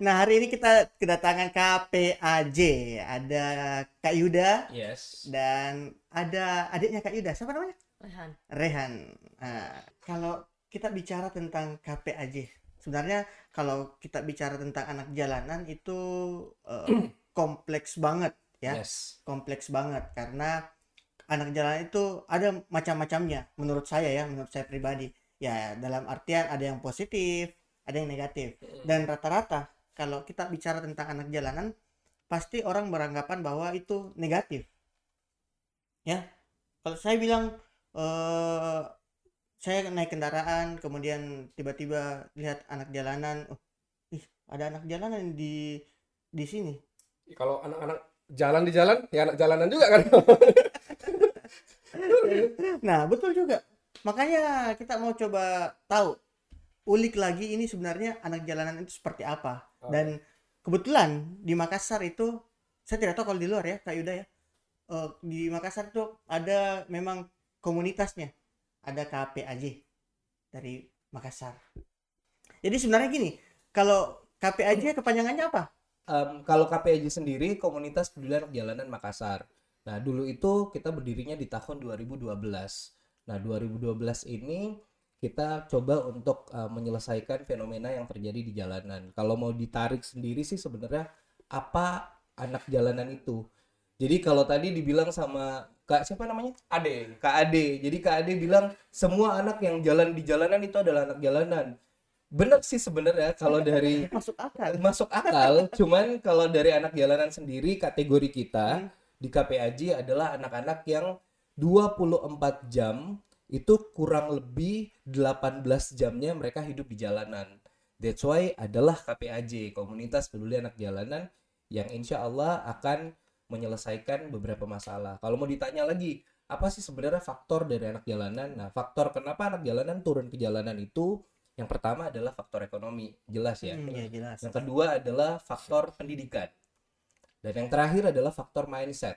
Nah, hari ini kita kedatangan KPAJ. Ada Kak Yuda Yes. dan ada adiknya Kak Yuda. Siapa namanya? Rehan. Rehan. Nah, kalau kita bicara tentang KPAJ, sebenarnya kalau kita bicara tentang anak jalanan itu eh, kompleks banget ya. Yes. Kompleks banget karena anak jalanan itu ada macam-macamnya menurut saya ya, menurut saya pribadi. Ya, dalam artian ada yang positif, ada yang negatif. Dan rata-rata kalau kita bicara tentang anak jalanan pasti orang beranggapan bahwa itu negatif. Ya. Kalau saya bilang eh saya naik kendaraan kemudian tiba-tiba lihat anak jalanan, oh, ih, ada anak jalanan di di sini. Kalau anak-anak jalan di jalan, ya anak jalanan juga kan. Nah, betul juga. Makanya kita mau coba tahu ulik lagi ini sebenarnya anak jalanan itu seperti apa. Oh. Dan kebetulan di Makassar itu saya tidak tahu kalau di luar ya, Kak Yuda ya. Eh, di Makassar itu ada memang komunitasnya. Ada KPAJ dari Makassar. Jadi sebenarnya gini, kalau KPAJ kepanjangannya apa? Em, kalau KPAJ sendiri komunitas peduli anak jalanan Makassar. Nah, dulu itu kita berdirinya di tahun 2012. Nah, 2012 ini kita coba untuk eh, menyelesaikan fenomena yang terjadi di jalanan. Kalau mau ditarik sendiri sih sebenarnya apa anak jalanan itu? Jadi kalau tadi dibilang sama Kak siapa namanya? Ade. Kak Ade. Jadi Kak Ade bilang semua anak yang jalan di jalanan itu adalah anak jalanan. Benar sih sebenarnya kalau dari Masuk akal. masuk akal cuman kalau dari anak jalanan sendiri kategori kita Hmm. di KPAJ adalah anak-anak yang 24 jam itu kurang lebih 18 jamnya mereka hidup di jalanan that's why adalah KPAJ komunitas peduli anak jalanan yang insya Allah akan menyelesaikan beberapa masalah kalau mau ditanya lagi apa sih sebenarnya faktor dari anak jalanan nah faktor kenapa anak jalanan turun ke jalanan itu yang pertama adalah faktor ekonomi jelas ya Hmm, ya jelas. yang kedua adalah faktor pendidikan. Dan yang terakhir adalah faktor mindset.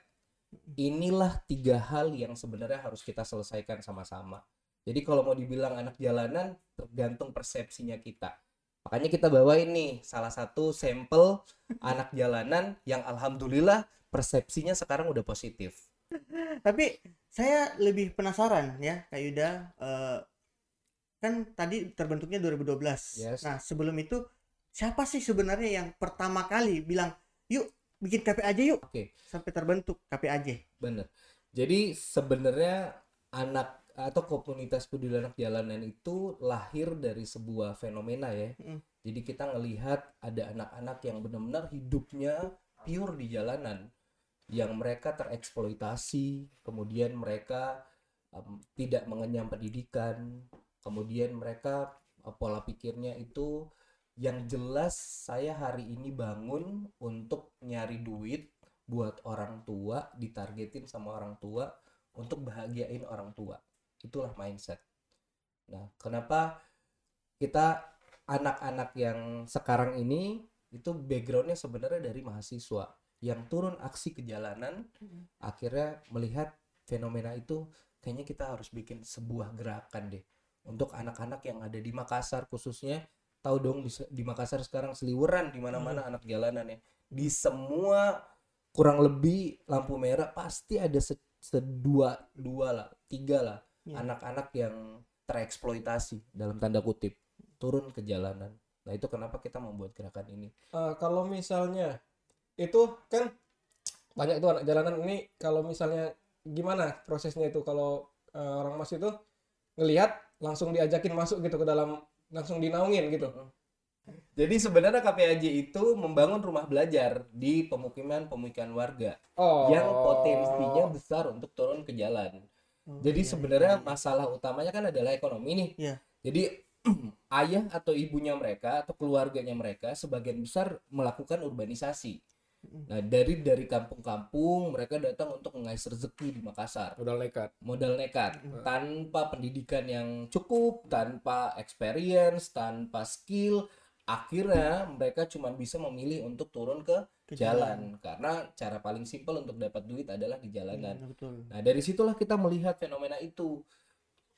Inilah tiga hal yang sebenarnya harus kita selesaikan sama-sama. Jadi kalau mau dibilang anak jalanan, tergantung persepsinya kita. Makanya kita bawa ini salah satu sampel anak jalanan yang alhamdulillah persepsinya sekarang udah positif. Tapi saya lebih penasaran ya, Kak Yuda. eh, kan tadi terbentuknya 2012. Yes. Nah, sebelum itu siapa sih sebenarnya yang pertama kali bilang, "Yuk, bikin KPAJ yuk." Oke. Sampai terbentuk KPAJ. Bener. Jadi sebenarnya anak atau komunitas peduli anak jalanan itu lahir dari sebuah fenomena ya. Mm. Jadi kita ngelihat ada anak-anak yang benar-benar hidupnya pure di jalanan, yang mereka tereksploitasi, kemudian mereka em, tidak mengenyam pendidikan, kemudian mereka eh, pola pikirnya itu yang jelas saya hari ini bangun untuk nyari duit buat orang tua ditargetin sama orang tua untuk bahagiain orang tua itulah mindset nah kenapa kita anak-anak yang sekarang ini itu backgroundnya sebenarnya dari mahasiswa yang turun aksi ke jalanan Mm. akhirnya melihat fenomena itu kayaknya kita harus bikin sebuah gerakan deh untuk anak-anak yang ada di Makassar khususnya tahu dong di, di Makassar sekarang seliweran di mana-mana anak jalanan ya. Di semua kurang lebih lampu merah pasti ada se, sedua dua lah tiga lah Iya. anak-anak yang tereksploitasi dalam tanda kutip turun ke jalanan. Nah itu kenapa kita membuat gerakan ini. Eh, kalau misalnya itu kan banyak tuh anak jalanan. Ini kalau misalnya gimana prosesnya itu? Kalau eh, orang mas itu ngelihat langsung diajakin masuk gitu ke dalam langsung dinaungin gitu jadi sebenarnya KPAJ itu membangun rumah belajar di pemukiman-pemukiman warga oh yang potensinya besar untuk turun ke jalan. Oh, Jadi iya, sebenarnya iya, iya. masalah utamanya kan adalah ekonomi nih. Iya. Jadi ayah atau ibunya mereka atau keluarganya mereka sebagian besar melakukan urbanisasi. Nah, dari dari kampung-kampung mereka datang untuk mengais rezeki di Makassar. udah nekat Modal nekat, Mm. tanpa pendidikan yang cukup, tanpa experience, tanpa skill, akhirnya mereka cuma bisa memilih untuk turun ke Ke jalan karena cara paling simpel untuk dapat duit adalah di jalanan. Hmm, betul. Nah, dari situlah kita melihat fenomena itu.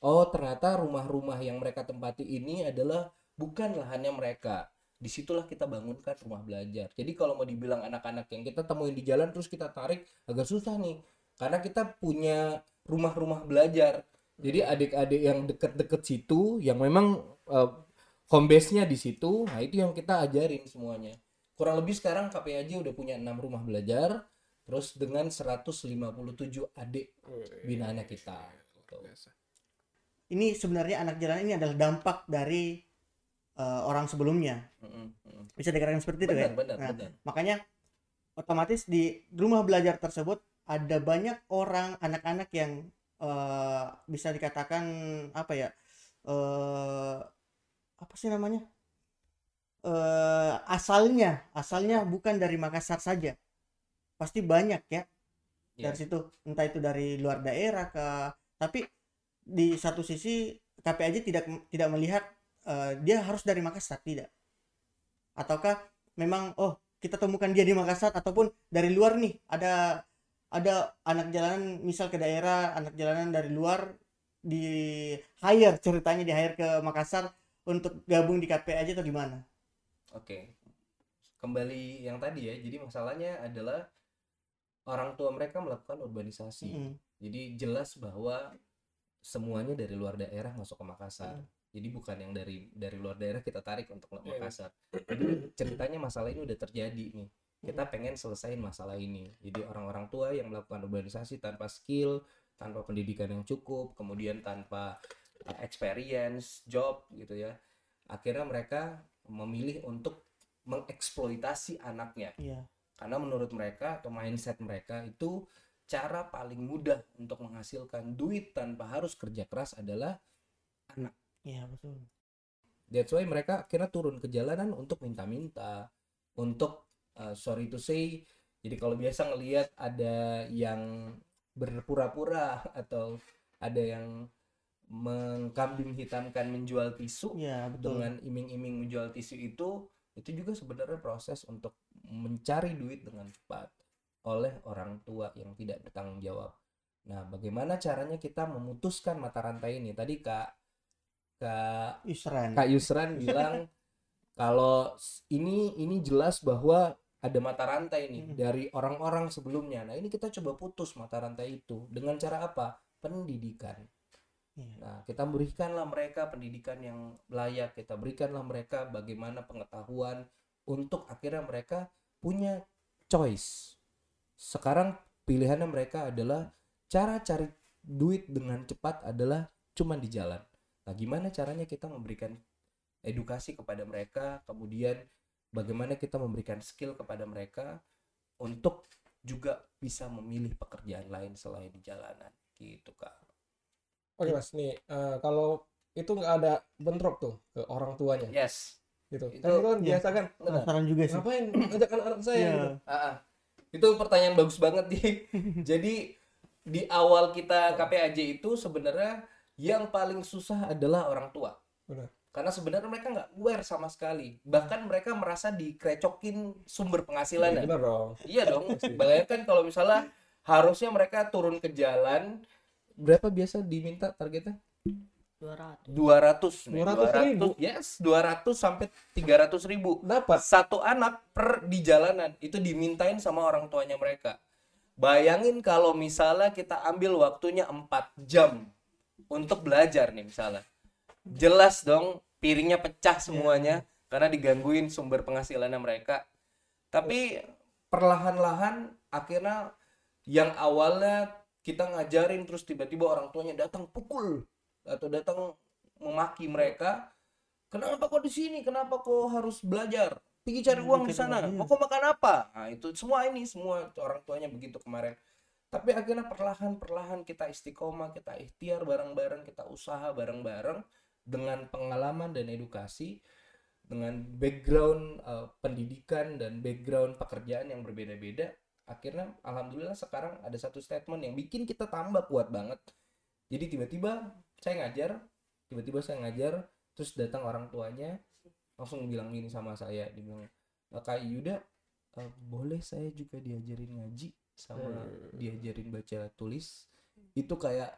Oh, ternyata rumah-rumah yang mereka tempati ini adalah bukan lahannya mereka. Di situlah kita bangunkan rumah belajar. Jadi kalau mau dibilang anak-anak yang kita temuin di jalan terus kita tarik agak susah nih. Karena kita punya rumah-rumah belajar. Jadi adik-adik yang deket-deket situ yang memang eh, home base-nya di situ nah itu yang kita ajarin semuanya. Kurang lebih sekarang KPAJ udah punya enam rumah belajar terus dengan 157 adik binaannya kita. ini sebenarnya anak jalanan ini adalah dampak dari eh, orang sebelumnya. Bisa dikatakan seperti itu benar ya benar Nah, benar. makanya otomatis di rumah belajar tersebut ada banyak orang anak-anak yang eh, bisa dikatakan apa ya eh apa sih namanya? Eh asalnya asalnya bukan dari Makassar saja. Pasti banyak ya. Iya. dari situ entah itu dari luar daerah ke tapi di satu sisi KPAJ tidak tidak melihat eh, dia harus dari Makassar tidak ataukah memang oh kita temukan dia di Makassar ataupun dari luar nih ada ada anak jalanan misal ke daerah anak jalanan dari luar di hire ceritanya di hire ke Makassar untuk gabung di KPAJ atau gimana Oke. Kembali yang tadi ya. Jadi masalahnya adalah orang tua mereka melakukan urbanisasi. Mm-mm. Jadi jelas bahwa semuanya dari luar daerah masuk ke Makassar. Mm. Jadi bukan yang dari dari luar daerah kita tarik untuk ke Iya. Makassar. Jadi ceritanya masalah ini udah terjadi nih. Kita pengen selesaiin masalah ini. Jadi orang-orang tua yang melakukan urbanisasi tanpa skill, tanpa pendidikan yang cukup, kemudian tanpa uh, experience, job gitu ya. Akhirnya mereka memilih untuk mengeksploitasi anaknya iya karena menurut mereka atau mindset mereka itu cara paling mudah untuk menghasilkan duit tanpa harus kerja keras adalah iya betul that's why mereka akhirnya turun ke jalanan untuk minta-minta untuk uh, sorry to say jadi kalau biasa ngelihat ada yang berpura-pura atau ada yang mengkambing hitamkan menjual tisu iya betul dengan iming-iming menjual tisu itu itu juga sebenarnya proses untuk mencari duit dengan cepat oleh orang tua yang tidak bertanggung jawab. Nah, bagaimana caranya kita memutuskan mata rantai ini? Tadi Kak Kak Yusran Kak Yusran bilang kalau ini ini jelas bahwa ada mata rantai nih Hmm. dari orang-orang sebelumnya. Nah, ini kita coba putus mata rantai itu dengan cara apa? Pendidikan. Iya. Nah, kita berikanlah mereka pendidikan yang layak, kita berikanlah mereka bagaimana pengetahuan untuk akhirnya mereka punya choice. Sekarang pilihannya mereka adalah cara cari duit dengan cepat adalah cuman di jalan. Nah, gimana caranya kita memberikan edukasi kepada mereka, kemudian bagaimana kita memberikan skill kepada mereka untuk juga bisa memilih pekerjaan lain selain di jalanan gitu, Kak. Oke mas, nih eh, kalau itu nggak ada bentrok tuh ke orang tuanya Yes. gitu. Itu- kan itu kan iya. biasa kan, penasaran juga sih ngapain ajak anak-anak saya Iya. gitu. Ah, ah. itu pertanyaan bagus banget nih. Jadi di awal kita KPAJ itu sebenarnya yang paling susah adalah orang tua. Benar. Karena sebenarnya mereka nggak aware sama sekali. Bahkan mereka merasa dikrecokin sumber penghasilannya. Benar dong. Iya dong. Bayangkan kalau misalnya harusnya mereka turun ke jalan berapa biasa diminta targetnya? 200 200 nih, 200 ribu. Yes, 200 sampai 300 ribu Dapat. satu anak per di jalanan itu dimintain sama orang tuanya mereka. Bayangin kalau misalnya kita ambil waktunya 4 jam untuk belajar nih misalnya. Jelas dong piringnya pecah semuanya karena digangguin sumber penghasilannya mereka. Tapi perlahan-lahan akhirnya yang awalnya kita ngajarin terus tiba-tiba orang tuanya datang pukul atau datang memaki mereka kenapa kok di sini kenapa kok harus belajar pergi cari Hmm, uang di sana iya. mau kok makan apa nah itu semua ini semua orang tuanya begitu kemarin tapi akhirnya perlahan-perlahan kita istiqomah kita ikhtiar bareng-bareng kita usaha bareng-bareng dengan pengalaman dan edukasi dengan background eh, pendidikan dan background pekerjaan yang berbeda-beda akhirnya alhamdulillah sekarang ada satu statement yang bikin kita tambah kuat banget. Jadi tiba-tiba saya ngajar tiba-tiba saya ngajar terus datang orang tuanya langsung bilang gini sama saya dia bilang "Eh, kak Yuda eh, boleh saya juga diajarin ngaji sama Hmm. diajarin baca tulis itu kayak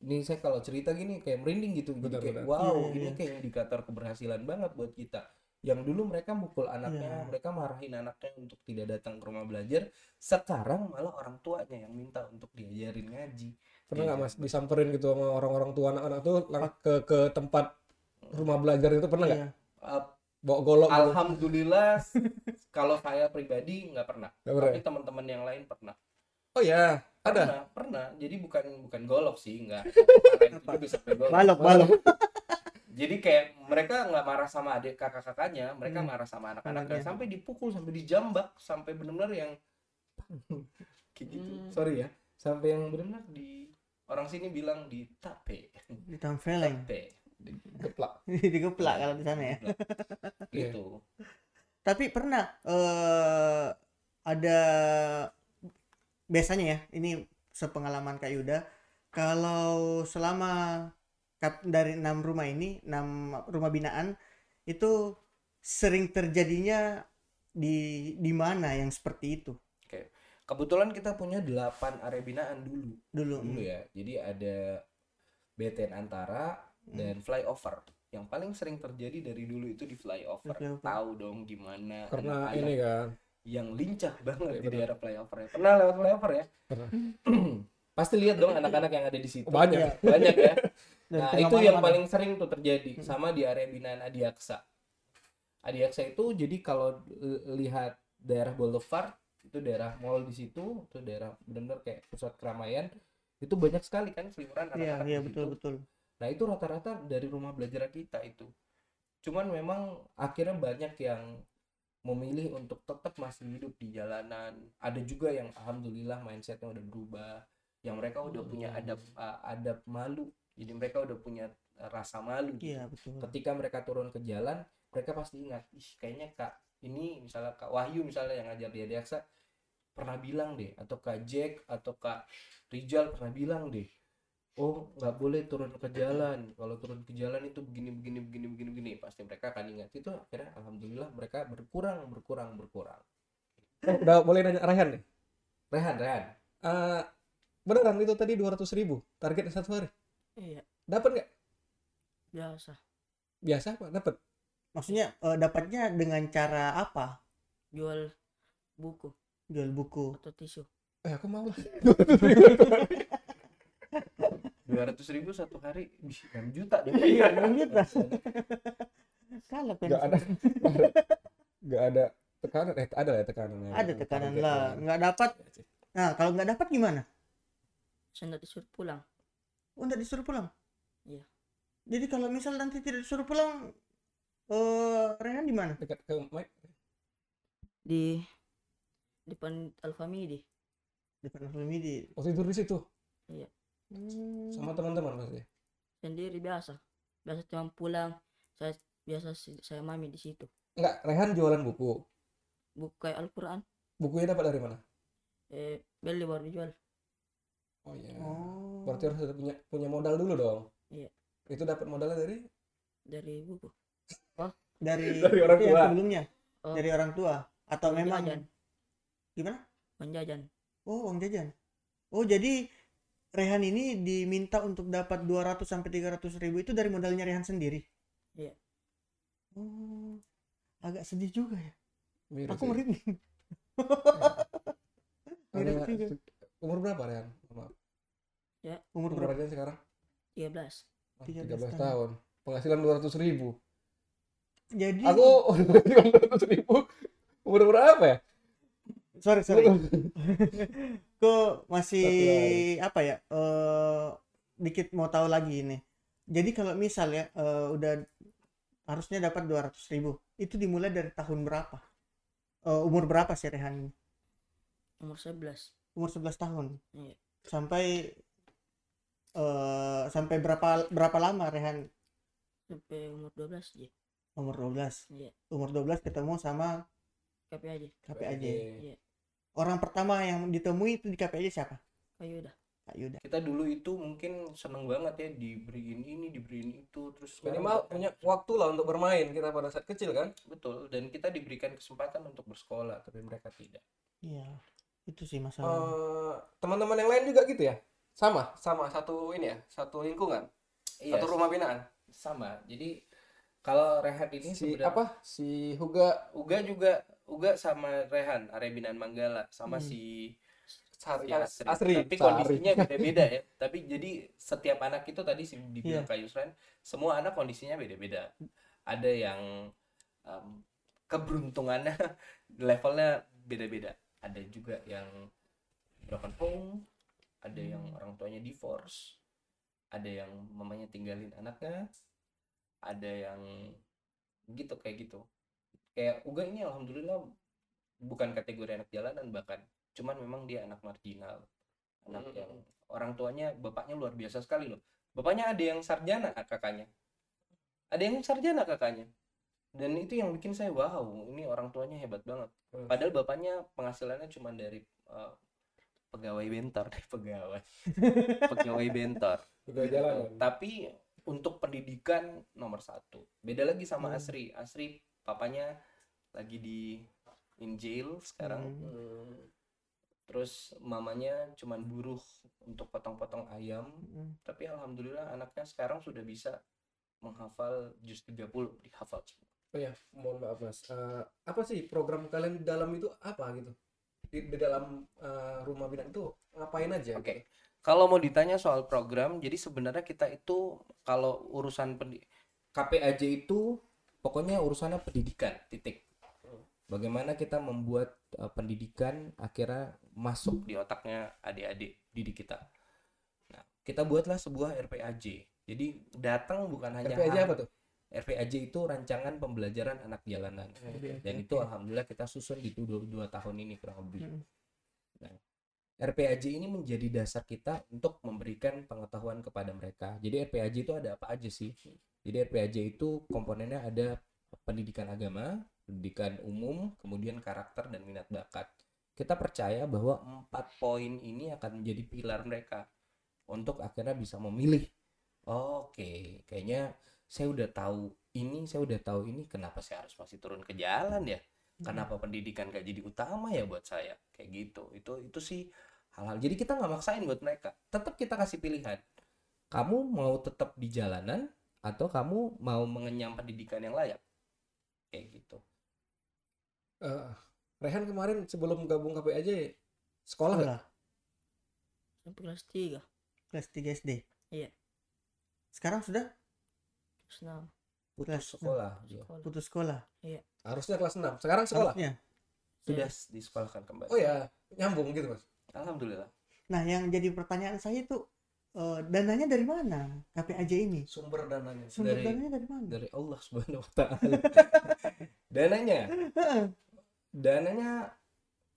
ini saya kalau cerita gini kayak merinding gitu jadi Benar, kayak benar. wow Iya, ini iya. kayak indikator keberhasilan banget buat kita yang dulu mereka mukul anaknya, Iya. mereka marahin anaknya untuk tidak datang ke rumah belajar. Sekarang malah orang tuanya yang minta untuk diajarin ngaji. Pernah nggak Iya. mas disamperin gitu sama orang-orang tua anak-anak tuh ke ke tempat rumah belajar itu pernah nggak Iya. Uh, bawa golok? Alhamdulillah, kalau saya pribadi nggak pernah. Pernah Tapi teman-teman yang lain pernah. oh ya ada Pernah, pernah. Jadi bukan bukan golok sih, nggak. Bisa golok. balok balok Jadi kayak mereka nggak marah sama adik kakak-kakaknya, mereka Hmm. marah sama anak-anaknya Anaknya. sampai dipukul, sampai dijambak, sampai benar-benar yang kayak gitu. Hmm. Sorry ya, sampai yang benar-benar di orang sini bilang di tape, ditempeleng tape, geplak digeplak kalau di sana ya. Gitu. tapi pernah eh ada biasanya ya ini sepengalaman Kak Yuda kalau selama dari enam rumah ini enam rumah binaan itu sering terjadinya di di mana yang seperti itu? Kebetulan kita punya 8 area binaan dulu, dulu dulu ya. Jadi ada BTN Antara Hmm. Dan flyover. Yang paling sering terjadi dari dulu itu di flyover. Flyover. Tahu dong gimana karena ini kan yang lincah banget Iya, di daerah flyover ya. Pernah lewat flyover ya? Pernah. Pasti lihat dong anak-anak yang ada di situ. banyak Iya. Banyak ya. Nah, tengah itu yang paling sering tuh terjadi sama di area binaan Adiaksa. Adiaksa itu jadi kalau lihat daerah Boulevard itu daerah mall di situ, itu daerah benar-benar kayak pusat keramaian. Itu banyak sekali kan seliweran iya anak-anak iya di betul situ. betul Nah, itu rata-rata dari rumah belajar kita itu. Cuman memang akhirnya banyak yang memilih untuk tetap masih hidup di jalanan. Ada juga yang alhamdulillah mindsetnya udah berubah. Yang mereka udah punya adab uh, adab malu. Jadi mereka udah punya rasa malu. gitu. iya betul Ketika mereka turun ke jalan, mereka pasti ingat, ih kayaknya Kak ini misalnya Kak Wahyu misalnya yang ngajar di Adiaksa pernah bilang deh atau Kak Jack atau Kak Rijal pernah bilang deh oh nggak boleh turun ke jalan. Kalau turun ke jalan itu begini begini begini begini begini. Pasti mereka akan ingat. Itu akhirnya alhamdulillah mereka berkurang berkurang berkurang. Oh, udah boleh nanya Rayhan nih? Rehan Rehan. Eh, beneran itu tadi 200 ribu? Targetnya satu hari? Iya, dapat nggak? Biasa. biasa apa? Dapat maksudnya eh, dapatnya dengan cara apa? Jual buku. Jual buku. Atau tisu. eh aku mau lah dua ratus ribu satu hari bisa 6 juta deh. Iya, 6 juta. kalah nggak ada nggak ada tekanan. Eh ada lah ya tekanan ya. ada tekanan lah. nggak dapat. Nah kalau nggak dapat gimana? Saya nggak disuruh pulang. oh nggak disuruh pulang? Iya. jadi kalau misal nanti tidak disuruh pulang eh Rehan di mana? Dekat ke mic Di depan Alfamidi. depan Alfamidi. Oh tidur di situ Hmm. sama teman-teman pasti Sendiri biasa. Biasa cuma pulang. Saya biasa saya mami di situ. enggak Rehan jualan buku Buku kayak Al-Quran. bukunya dapat dari mana Eh, beli baru dijual. oh iya oh berarti harus ada punya punya modal dulu dong Iya. itu dapat modalnya dari Dari buku. dari Dari orang tua. sebelumnya Oh, dari orang tua atau uang memang jajan. gimana Uang jajan. oh uang jajan oh jadi Rehan ini diminta untuk dapat 200 sampai 300 ribu itu dari modalnya Rehan sendiri? Iya. oh agak sedih juga ya. Mirip aku merinding Mirip juga. umur berapa Rehan? Maaf umur umur berapa Rehan sekarang? 13. Oh, 13 13 tahun. tahun. Penghasilan 200 ribu. Jadi aku dua ratus ribu. Umur berapa ya? Sorry sorry kok masih Satu apa ya eh dikit mau tahu lagi ini jadi kalau misal ya eh, udah harusnya dapat 200 ribu itu dimulai dari tahun berapa Eh, umur berapa sih Rehan? Umur 11. umur 11 tahun Iya. sampai eh sampai berapa berapa lama Rehan Sampai umur 12 ya. umur 12 Iya. umur 12 ketemu sama KPAJ. KPAJ Iya. Orang pertama yang ditemui itu di KPAJ siapa? Kayu udah. Kak Yuda. Kita dulu itu mungkin seneng banget ya diberiin ini diberiin itu terus minimal punya waktu lah untuk bermain kita pada saat kecil kan? Betul dan kita diberikan kesempatan untuk bersekolah tapi mereka tidak. Iya itu sih masalah. Eh, teman-teman yang lain juga gitu ya? Sama sama satu ini ya satu lingkungan? Iya, satu rumah binaan? sama jadi kalau Rehan ini si sebenarnya apa? Si Huga. Uga juga Uga sama Rehan Arebinan Manggala sama Hmm. si Sari, si Asri. Asri, Tapi Sari. kondisinya beda-beda ya. Tapi jadi setiap anak itu tadi sih dibilang Iya. Kak Yusran, semua anak kondisinya beda-beda. Ada yang em, keberuntungannya levelnya beda-beda. Ada juga yang broken home, ada yang orang tuanya divorce, ada yang mamanya tinggalin anaknya, ada yang gitu kayak gitu. Kayak Uga ini alhamdulillah bukan kategori anak jalanan bahkan cuman memang dia anak marginal anak Mm-mm. yang orang tuanya bapaknya luar biasa sekali loh bapaknya ada yang sarjana kakaknya ada yang sarjana kakaknya dan itu yang bikin saya wow ini orang tuanya hebat banget Hmm. padahal bapaknya penghasilannya cuma dari eh, pegawai bentor pegawai pegawai bentor Huga gitu. jalanan tapi untuk pendidikan nomor satu beda lagi sama Hmm. Asri Asri papanya lagi di in jail sekarang Hmm. Hmm. terus mamanya cuman buruh untuk potong-potong ayam Mm. tapi alhamdulillah anaknya sekarang sudah bisa menghafal juz 30 dihafal Oh ya, mohon maaf mas. Eh, apa sih program kalian di dalam itu apa gitu? Di, di dalam eh, rumah bidan itu ngapain aja? Oke. Kalau mau ditanya soal program, jadi sebenarnya kita itu kalau urusan KPAJ itu pokoknya urusannya pendidikan, titik. Bagaimana kita membuat uh, pendidikan akhirnya masuk di otaknya adik-adik didik kita. Nah, kita buatlah sebuah RPAJ. Jadi datang bukan hanya RPAJ apa tuh? RPAJ itu rancangan pembelajaran anak jalanan. Dan itu alhamdulillah kita susun di dua, dua tahun ini kurang lebih. Mm. RPAJ ini menjadi dasar kita untuk memberikan pengetahuan kepada mereka. Jadi RPAJ itu ada apa aja sih? Jadi RPAJ itu komponennya ada pendidikan agama, pendidikan umum, kemudian karakter dan minat bakat. Kita percaya bahwa empat poin ini akan menjadi pilar mereka untuk akhirnya bisa memilih. Oke, kayaknya saya udah tahu ini, saya udah tahu ini, kenapa saya harus masih turun ke jalan ya? kenapa pendidikan gak jadi utama ya buat saya? Kayak gitu. Itu itu sih hal-hal. Jadi kita nggak maksain buat mereka. Tetap kita kasih pilihan. Kamu mau tetap di jalanan atau kamu mau mengenyam pendidikan yang layak kayak gitu Eh, Rehan kemarin sebelum gabung KPAJ sekolah nggak? Sekolah. sampai kelas 3 Kelas 3 SD. Iya. Sekarang sudah kelas 6 putus Kelas sekolah putus sekolah. Harusnya kelas 6. Sekarang sekolah. Harusnya. sudah disekolahkan kembali Oh ya, nyambung gitu mas. alhamdulillah Nah, yang jadi pertanyaan saya itu eh, dananya dari mana? KPAJ ini. Sumber dananya. Sumber Dari- dananya dari mana? dari Allah subhanahu wa taala dananya dananya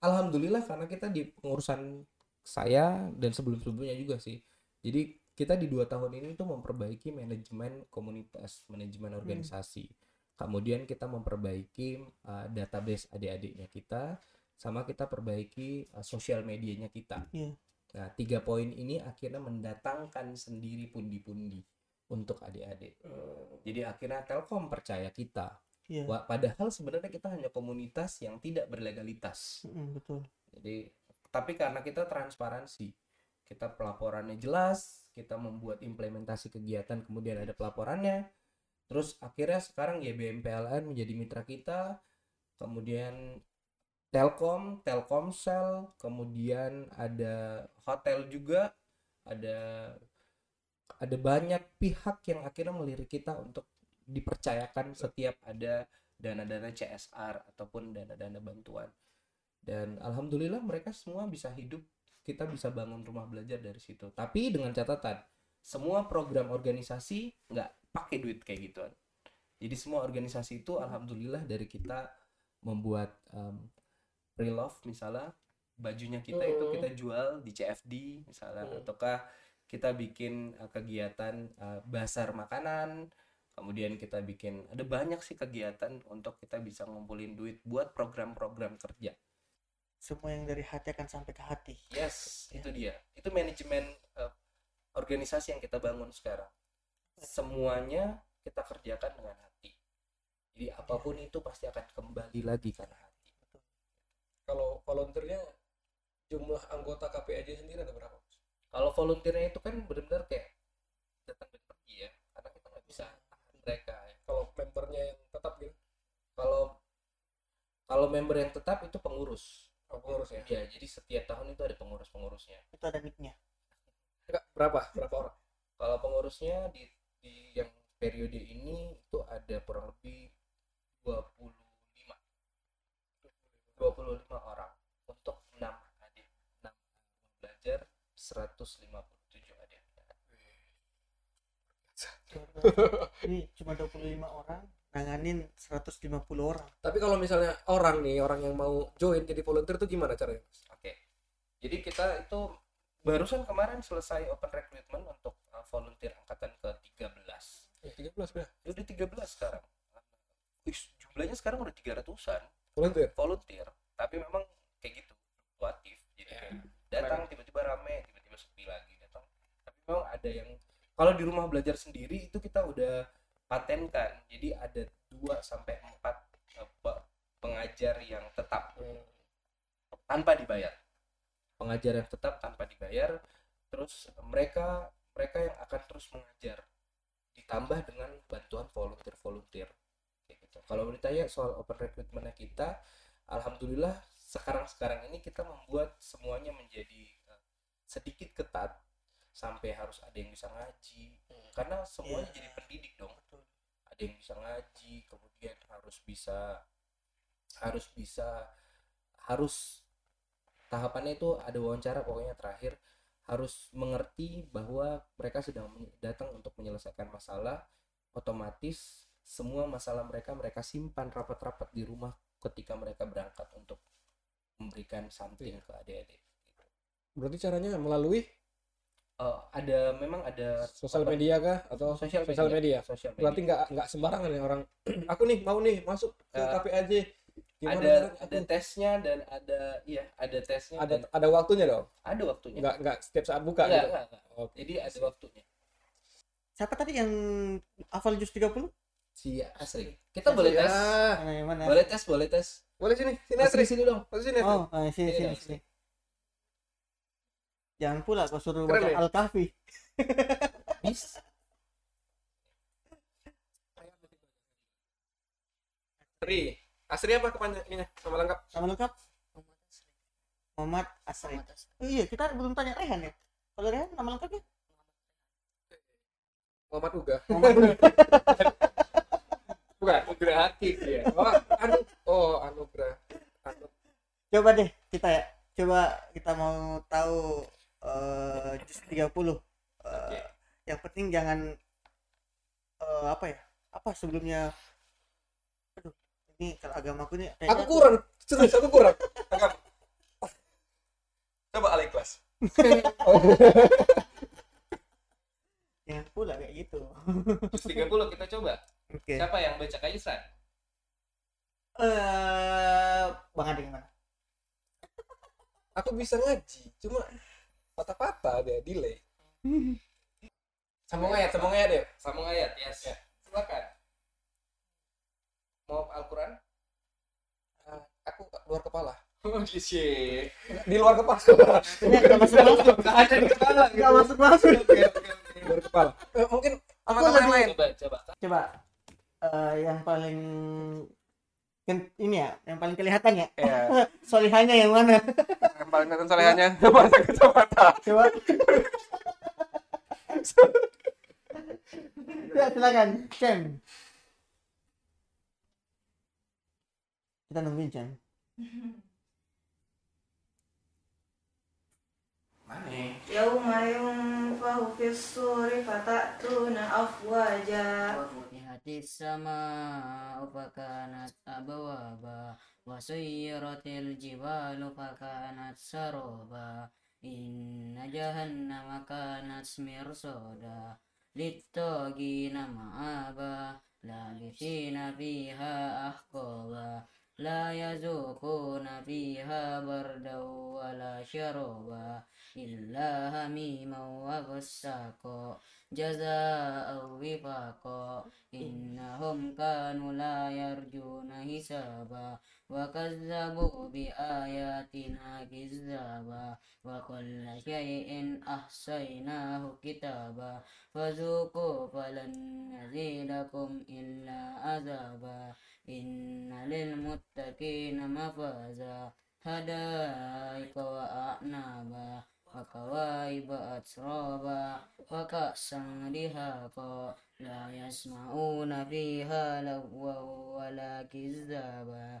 alhamdulillah karena kita di pengurusan saya dan sebelum-sebelumnya juga sih jadi kita di dua tahun ini tuh memperbaiki manajemen komunitas manajemen organisasi kemudian kita memperbaiki uh, database adik-adiknya kita sama kita perbaiki uh, sosial medianya kita Iya. Nah tiga poin ini akhirnya mendatangkan sendiri pundi-pundi untuk adik-adik jadi akhirnya Telkom percaya kita Iya. Wah, padahal sebenarnya kita hanya komunitas yang tidak berlegalitas. Mm, betul. Jadi, tapi karena kita transparansi, kita pelaporannya jelas, kita membuat implementasi kegiatan, kemudian ada pelaporannya. Terus akhirnya sekarang YBM PLN menjadi mitra kita, kemudian Telkom, Telkomsel, kemudian ada hotel juga, ada ada banyak pihak yang akhirnya melirik kita untuk dipercayakan setiap ada dana-dana CSR ataupun dana-dana bantuan. Dan alhamdulillah mereka semua bisa hidup, kita bisa bangun rumah belajar dari situ. Tapi dengan catatan, semua program organisasi nggak pakai duit kayak gituan. Jadi semua organisasi itu alhamdulillah dari kita membuat um, pre-love misalnya bajunya kita itu Hmm. kita jual di CFD misalnya Hmm. ataukah kita bikin uh, kegiatan uh, basar makanan kemudian kita bikin ada banyak sih kegiatan untuk kita bisa ngumpulin duit buat program-program kerja Semua yang dari hati akan sampai ke hati. yes Ya. itu dia itu manajemen uh, organisasi yang kita bangun sekarang semuanya kita kerjakan dengan hati jadi apa pun itu pasti akan kembali lagi karena hati Kalau volunteernya jumlah anggota KPAJ sendiri ada berapa? Mas? kalau volunteernya itu kan benar-benar kayak datang dan pergi ya karena kita nggak bisa tahan mereka ya Kalau member membernya yang tetap gitu Kalau kalau member yang tetap itu pengurus. oh, pengurus ya Ya, jadi setiap tahun itu ada pengurus-pengurusnya. itu ada nicknya Enggak, berapa berapa orang Kalau pengurusnya di di yang periode ini itu ada kurang lebih 25 25 orang untuk 6 adik 6 belajar 157 adik ini cuma 25 orang nanganin 150 orang tapi kalau misalnya orang nih orang yang mau join jadi volunteer tuh gimana caranya Mas? Oke. Jadi kita itu barusan kemarin selesai open recruitment untuk uh, volunteer angkatan ke-13. Ya, 13 ya Udah 13 sekarang. Wih, jumlahnya sekarang udah 300-an volunteer? Volunteer, tapi memang kayak gitu, fluktuatif. Jadi kayak datang tiba-tiba rame, tiba-tiba sepi lagi datang. Tapi memang ada yang kalau di rumah belajar sendiri itu kita udah patenkan. Jadi ada 2 sampai 4 pengajar yang tetap tanpa dibayar. Pengajar yang tetap tanpa dibayar terus mereka mereka yang akan terus mengajar. Ditambah dengan bantuan volunteer volunteer gitu kalau ditanya soal open recruitmentnya kita alhamdulillah sekarang sekarang ini kita membuat semuanya menjadi eh, sedikit ketat sampai harus ada yang bisa ngaji. Karena semuanya Iya. jadi pendidik dong. Ada yang bisa ngaji kemudian harus bisa harus bisa harus tahapannya itu ada wawancara pokoknya terakhir. Harus mengerti bahwa mereka sedang datang untuk menyelesaikan masalah otomatis semua masalah mereka mereka simpan rapat-rapat di rumah ketika mereka berangkat untuk memberikan something ke adik-adik. Gitu. berarti caranya melalui? Eh, ada memang ada sosial media kah atau sosial sosial media, sosial media. berarti nggak nggak sembarangan ya orang aku nih mau nih masuk ke Eh, KPAJ gimana ada aku tesnya dan ada iya ada tesnya ada dan ada waktunya dong? Ada waktunya. Nggak nggak setiap saat buka Enggak, gitu? enggak, enggak. Oke. jadi ada waktunya. Siapa tadi yang hafal jus 30 si Asri kita boleh tes. Ya mana? Boleh tes boleh tes. Boleh sini. Sini Asri Asri sini dong. Asri sini Asri oh ah, sini Iya, sini iya. sini. Jangan pula kau suruh Keren baca ya? al kahfi bis. Asri Asri apa kepanjangannya? Nama lengkap? Nama lengkap? Muhammad Asri. Oh, iya kita belum tanya Rehan ya? Kalau Rehan nama lengkapnya? Muhammad Uga. Muhammad bukan Nugraha Hakik ya oh anu oh anugerah anu coba deh kita ya. Coba kita mau tahu eh jus 30 Eh, Oke. yang penting jangan eh, apa ya? Apa sebelumnya? Aduh ini kalau agamaku nih kayaknya aku kurang serius aku kurang. Agak. coba alih kelas. Jangan pula kayak gitu. Terus 30 kita coba oke. Siapa yang baca kaisan eh bang Ade gimana? Aku bisa ngaji cuma patah-patah dia delay. Sambung ayat sambung ayat deh sambung ayat yes. Ya. silakan. Mau Al-Quran? Aku luar kepala. Oh di luar kepala. Ini nggak masuk masuk. Nggak ada di kepala. Gitu. nggak masuk masuk. Oke oke oke. Luar kepala. Eh, mungkin Aku teman-teman yang lain. coba coba. Coba eh, yang paling kan ini ya yang paling kelihatan ya ya solihanya yang mana yang paling kelihatan solehannya bahasa kacamata coba ya silakan Cem kita nungguin Cem mana يوم ينفخ في الصور فتأتون أفواجا وفتحت السماء فكانت أبوابا وسيرت الجبال فكانت سرابا إن جهنم كانت مرصادا للطاغين مآبا لابثين فيها أحقابا لا يذوقون فيها بردا ولا شربا إلا هميما وغساقا جزاء وفاقا. إنهم كانوا لا يرجون حسابا وكذبوا بآياتنا كذابا. وكل شيء أحصيناه كتابا. فذوقوا فلن نزيدكم إلا عذابا. إن للمتقين مفازا. حدائق وأعنابا وكواعب أترابا وكأسا دهاقا لا يسمعون فيها لغوا ولا كذابا.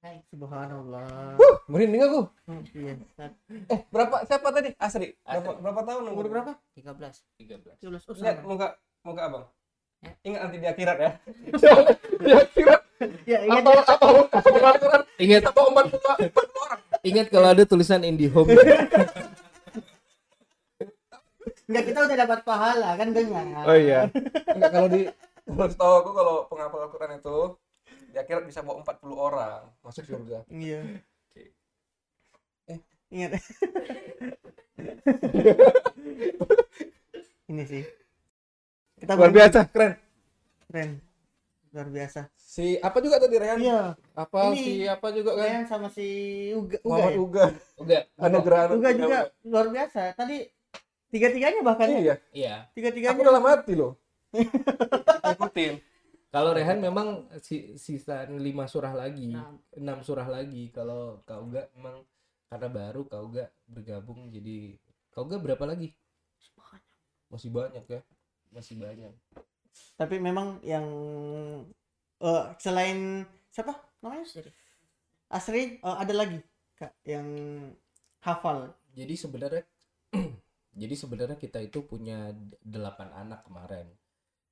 Sadaqallahul Subhanallah. Merinding aku. Hmm, Iya. Ustaz. Eh, berapa siapa tadi? Asri. Berapa Asri. berapa tahun umur berapa? 13 13 13. Oh, Lihat muka muka abang. Ya. Ingat nanti di akhirat ya. di akhirat Ya, ingat atau atau atau Al-Quran. ingat Atau empat muka empat orang. ingat kalau ada tulisan IndiHome Enggak kita udah dapat pahala kan dengar. Oh iya. Enggak kalau di kalau setahu aku kalau penghafal Al-Quran itu di akhirat bisa bawa 40 orang masuk surga. Iya. Eh. Ingat. Ini sih. Kita Luar biasa, keren. Keren. Luar biasa. Si apa juga tadi Rehan? Iya. Apa Ini. si apa juga kan? Kalian sama si Uga, Uga Muhammad ya? Uga. udah Anugerah. Uga juga luar biasa. Tadi tiga-tiganya bahkan ya. Iya. iya Aku Tiga-tiganya. dalam hati loh. Ikutin. Kalau Rehan memang si, sisa 5 surah lagi Enam. 6 surah lagi kalau Kauga memang karena baru Kauga bergabung jadi Kauga berapa lagi masih banyak ya masih banyak Tapi memang yang eh, selain siapa namanya? Asri. Asri eh, ada lagi Kak yang hafal. jadi sebenarnya jadi sebenarnya kita itu punya delapan anak kemarin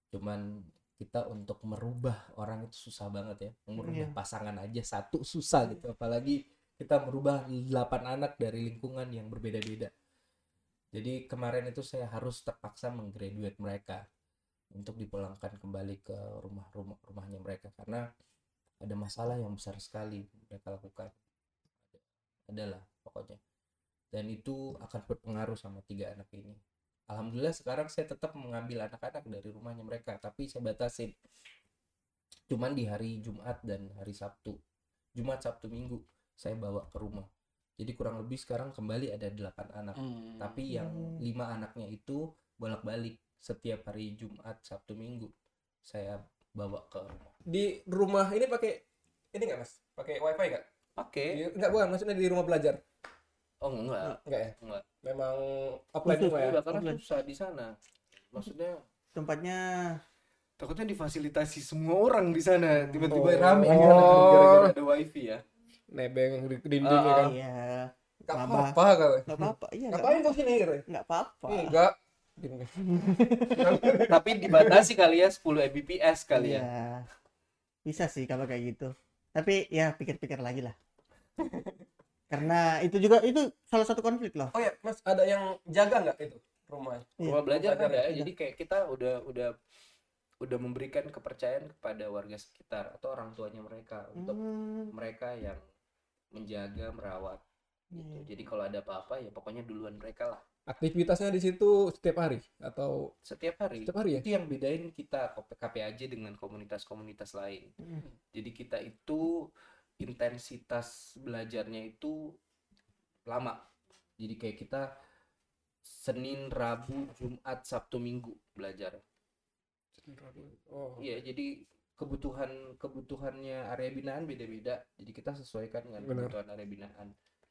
cuman kita untuk merubah orang itu susah banget ya. Merubah Iya. pasangan aja satu susah gitu. Apalagi kita merubah delapan anak dari lingkungan yang berbeda-beda. Jadi kemarin itu saya harus terpaksa menggraduate mereka untuk dipulangkan kembali ke rumah rumah rumahnya mereka. Karena ada masalah yang besar sekali mereka lakukan. Adalah pokoknya. Dan itu akan berpengaruh sama tiga anak ini alhamdulillah sekarang saya tetap mengambil anak-anak dari rumahnya mereka tapi saya batasin cuman di hari Jumat dan hari Sabtu Jumat Sabtu Minggu saya bawa ke rumah jadi kurang lebih sekarang kembali ada delapan anak tapi yang Hmm. lima anaknya itu bolak-balik setiap hari Jumat Sabtu Minggu saya bawa ke rumah Di rumah ini pakai ini enggak Mas? Pakai wifi enggak? pakai Di- Enggak bukan, maksudnya di rumah belajar. Oh enggak Enggak ya? Enggak. Memang offline semua ya. Karena Offline. susah di sana maksudnya Tempatnya Takutnya difasilitasi semua orang di sana tiba-tiba Oh. rame Oh. gara-gara ada wifi ya. Nebeng di dinding Ah, ya kan. iya Enggak Mabah. apa-apa kau. nggak apa-apa. Iya nggak Ngapain kau sini gitu? nggak apa-apa. Enggak. Tapi dibatasi kali ya 10 Mbps kali ya. Iya. Bisa sih kalau kayak gitu. Tapi ya pikir-pikir lagi lah. Karena itu juga itu salah satu konflik loh. Oh ya, Mas, ada yang jaga enggak itu rumah? Iya. rumah belajar ya, ya jadi kayak kita udah udah udah memberikan kepercayaan kepada warga sekitar atau orang tuanya mereka untuk Hmm, mereka yang menjaga merawat gitu Iya. jadi kalau ada apa-apa ya pokoknya duluan mereka lah Aktivitasnya di situ setiap hari atau setiap hari setiap hari ya? itu yang bedain kita KPAJ dengan komunitas-komunitas lain Hmm. jadi kita itu intensitas belajarnya itu lama. Jadi kayak kita Senin Rabu Jumat Sabtu Minggu belajar. Oh. Iya, jadi kebutuhan kebutuhannya area binaan beda-beda. Jadi kita sesuaikan dengan Benar. kebutuhan area binaan.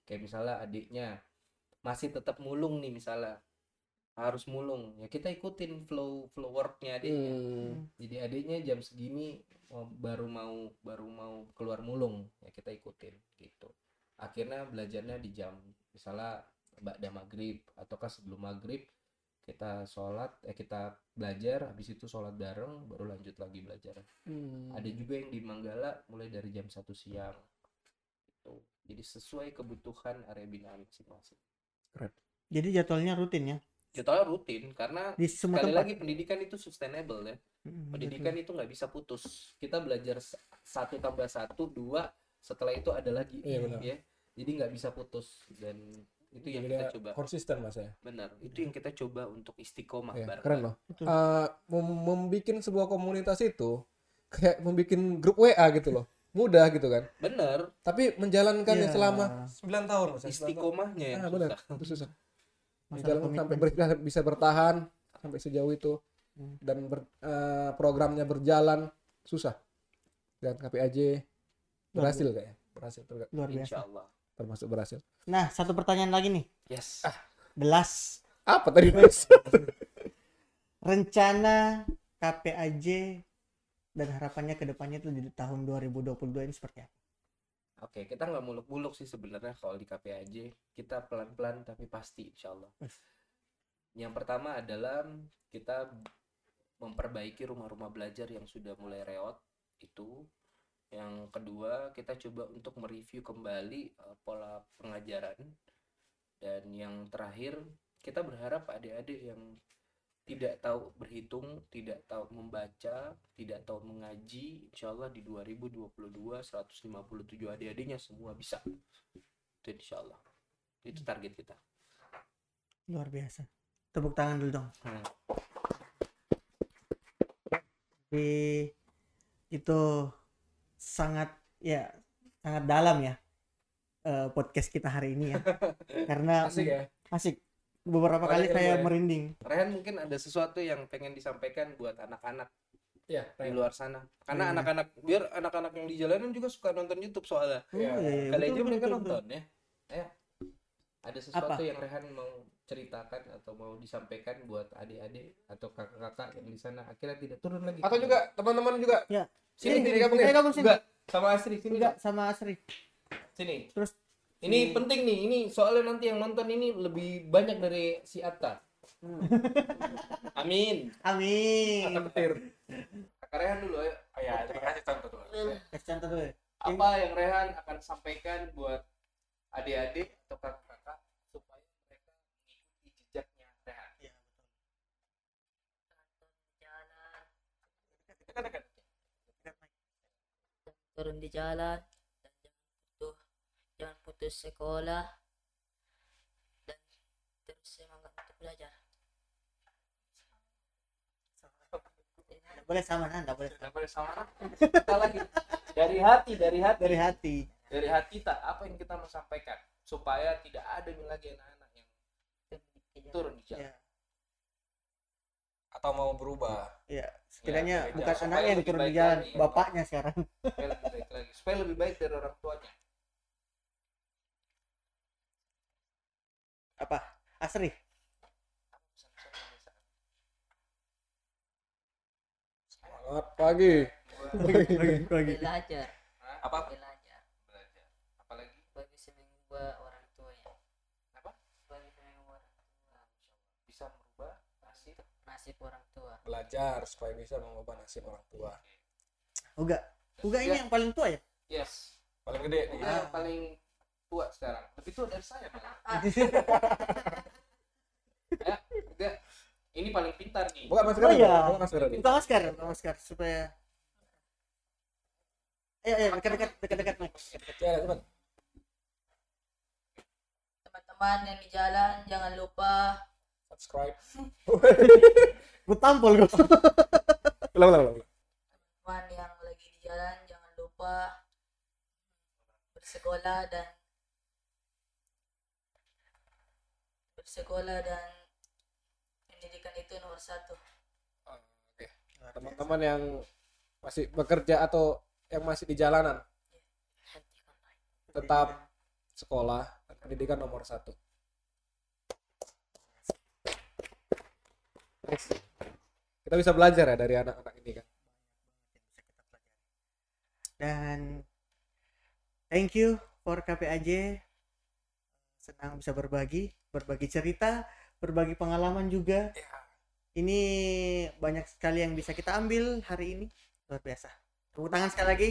Kayak misalnya adiknya masih tetap mulung nih misalnya harus mulung. Ya kita ikutin flow flow worknya adiknya. Hmm. jadi adiknya jam segini oh, baru mau baru mau keluar mulung. Ya kita ikutin gitu. Akhirnya belajarnya di jam misalnya ba'da maghrib ataukah sebelum maghrib kita sholat eh kita belajar habis itu sholat bareng baru lanjut lagi belajar. Hmm. ada juga yang di Manggala mulai dari jam satu siang gitu. Jadi sesuai kebutuhan area binaan masing-masing. Jadi jadwalnya rutin ya. Jadwalnya rutin karena Di semua sekali tempat. lagi pendidikan itu sustainable ya. Mm, pendidikan betul. itu nggak bisa putus. Kita belajar satu tambah satu dua setelah itu ada lagi Iya, benar. ya. Jadi nggak bisa putus dan itu yang Jadi kita coba. konsisten mas ya? Benar itu yang kita coba untuk istiqomah Iya, bareng keren loh. Eh, mem- membikin sebuah komunitas itu kayak membikin grup WA gitu loh. Mudah gitu kan? Benar. Tapi menjalankannya Iya. selama 9 tahun mas ya, 9 tahun. istiqomahnya yang Ah, benar. itu susah Masalah Menjalankan sampai ber- bisa bertahan sampai sejauh itu Hmm. dan ber- eh, programnya berjalan susah. Dan KPAJ berhasil kayaknya. Berhasil ter- luar insya biasa. Allah termasuk berhasil. Nah, satu pertanyaan lagi nih. yes. The last apa tadi? Mas rencana KPAJ dan harapannya ke depannya itu di tahun 2022 ini seperti apa? Oke kita nggak muluk-muluk sih sebenarnya kalau di KPAJ kita pelan-pelan tapi pasti insya Allah yang pertama adalah kita memperbaiki rumah-rumah belajar yang sudah mulai reot itu. Yang kedua kita coba untuk mereview kembali eh, pola pengajaran. Dan yang terakhir kita berharap adik-adik yang tidak tahu berhitung, tidak tahu membaca, tidak tahu mengaji, insya Allah di 2022 157 adik-adiknya semua bisa. Itu insya Allah. Itu target kita. Luar biasa. Tepuk tangan dulu dong. Hmm. Jadi itu sangat ya sangat dalam ya eh, podcast kita hari ini ya. Karena asik ya asik. Beberapa kali ya. merinding. Rehan mungkin ada sesuatu yang pengen disampaikan buat anak-anak ya di luar sana. Karena Iya. anak-anak biar anak-anak yang di jalanan juga suka nonton YouTube soalnya. Oh, Iya. iya, iya, Kali betul, aja betul, mereka betul, nonton ya. Ayo. Ada sesuatu Apa? yang Rehan mau ceritakan atau mau disampaikan buat adik-adik atau kakak-kakak yang di sana akhirnya tidak turun lagi. atau juga teman-teman juga sini Sini, sini gabung sini, ya. gabung sini. Enggak, sama Asri sini. Enggak sama Asri. Sini. Terus Ini di- penting nih, ini soalnya nanti yang nonton ini lebih banyak dari si Atta. Amin. Amin. petir Kakak Rehan dulu ya. oh, ya terima kasih contoh dulu Kasih contoh dulu. Apa yang Rehan akan sampaikan buat adik-adik atau kakak-kakak supaya mereka mengikuti jejaknya Rehan? turun di jalan dan jangan putus jangan putus sekolah. Dan terus semangat untuk belajar. Boleh sama nah, nggak boleh. Tidak boleh sama kita lagi. Dari hati, dari hati, dari hati. dari hati tak. Apa yang kita mau sampaikan? Supaya tidak ada lagi anak-anak yang turun di jalan. Ya, atau mau berubah. Ya. Setidaknya Ya, bukan anaknya yang turun di baik jalan, bapaknya sekarang. supaya lebih baik lagi, supaya lebih baik dari orang tuanya. Apa? Asri. semangat pagi belajar Apa? belajar Belajar. Apalagi bagi semua orang tuanya Apa? bagi semua orang tua bisa merubah nasib. nasib orang tua belajar supaya bisa mengubah nasib orang tua Uga. Uga ini Ya. yang paling tua ya? Yes. paling gede Uga yang paling tua sekarang. Lebih tua dari saya. Pak. ya, Uga. Ini paling pintar nih. buka masker Oh, iya. buka masker dulu. Buka masker, buka masker supaya Ayo, ayo, dekat-dekat, dekat-dekat, Mike. Ya, cepat. Teman-teman yang di jalan jangan lupa subscribe Gue tampol gue. ulang ulang ulang teman yang lagi di jalan jangan lupa bersekolah dan bersekolah dan pendidikan itu nomor satu. Teman-teman yang masih bekerja atau yang masih di jalanan tetap sekolah dan pendidikan nomor satu. Next. kita bisa belajar ya dari anak-anak ini kan? Dan thank you for KPAJ senang bisa berbagi berbagi cerita berbagi pengalaman juga. Ini banyak sekali yang bisa kita ambil hari ini. Luar biasa. Tepuk tangan sekali lagi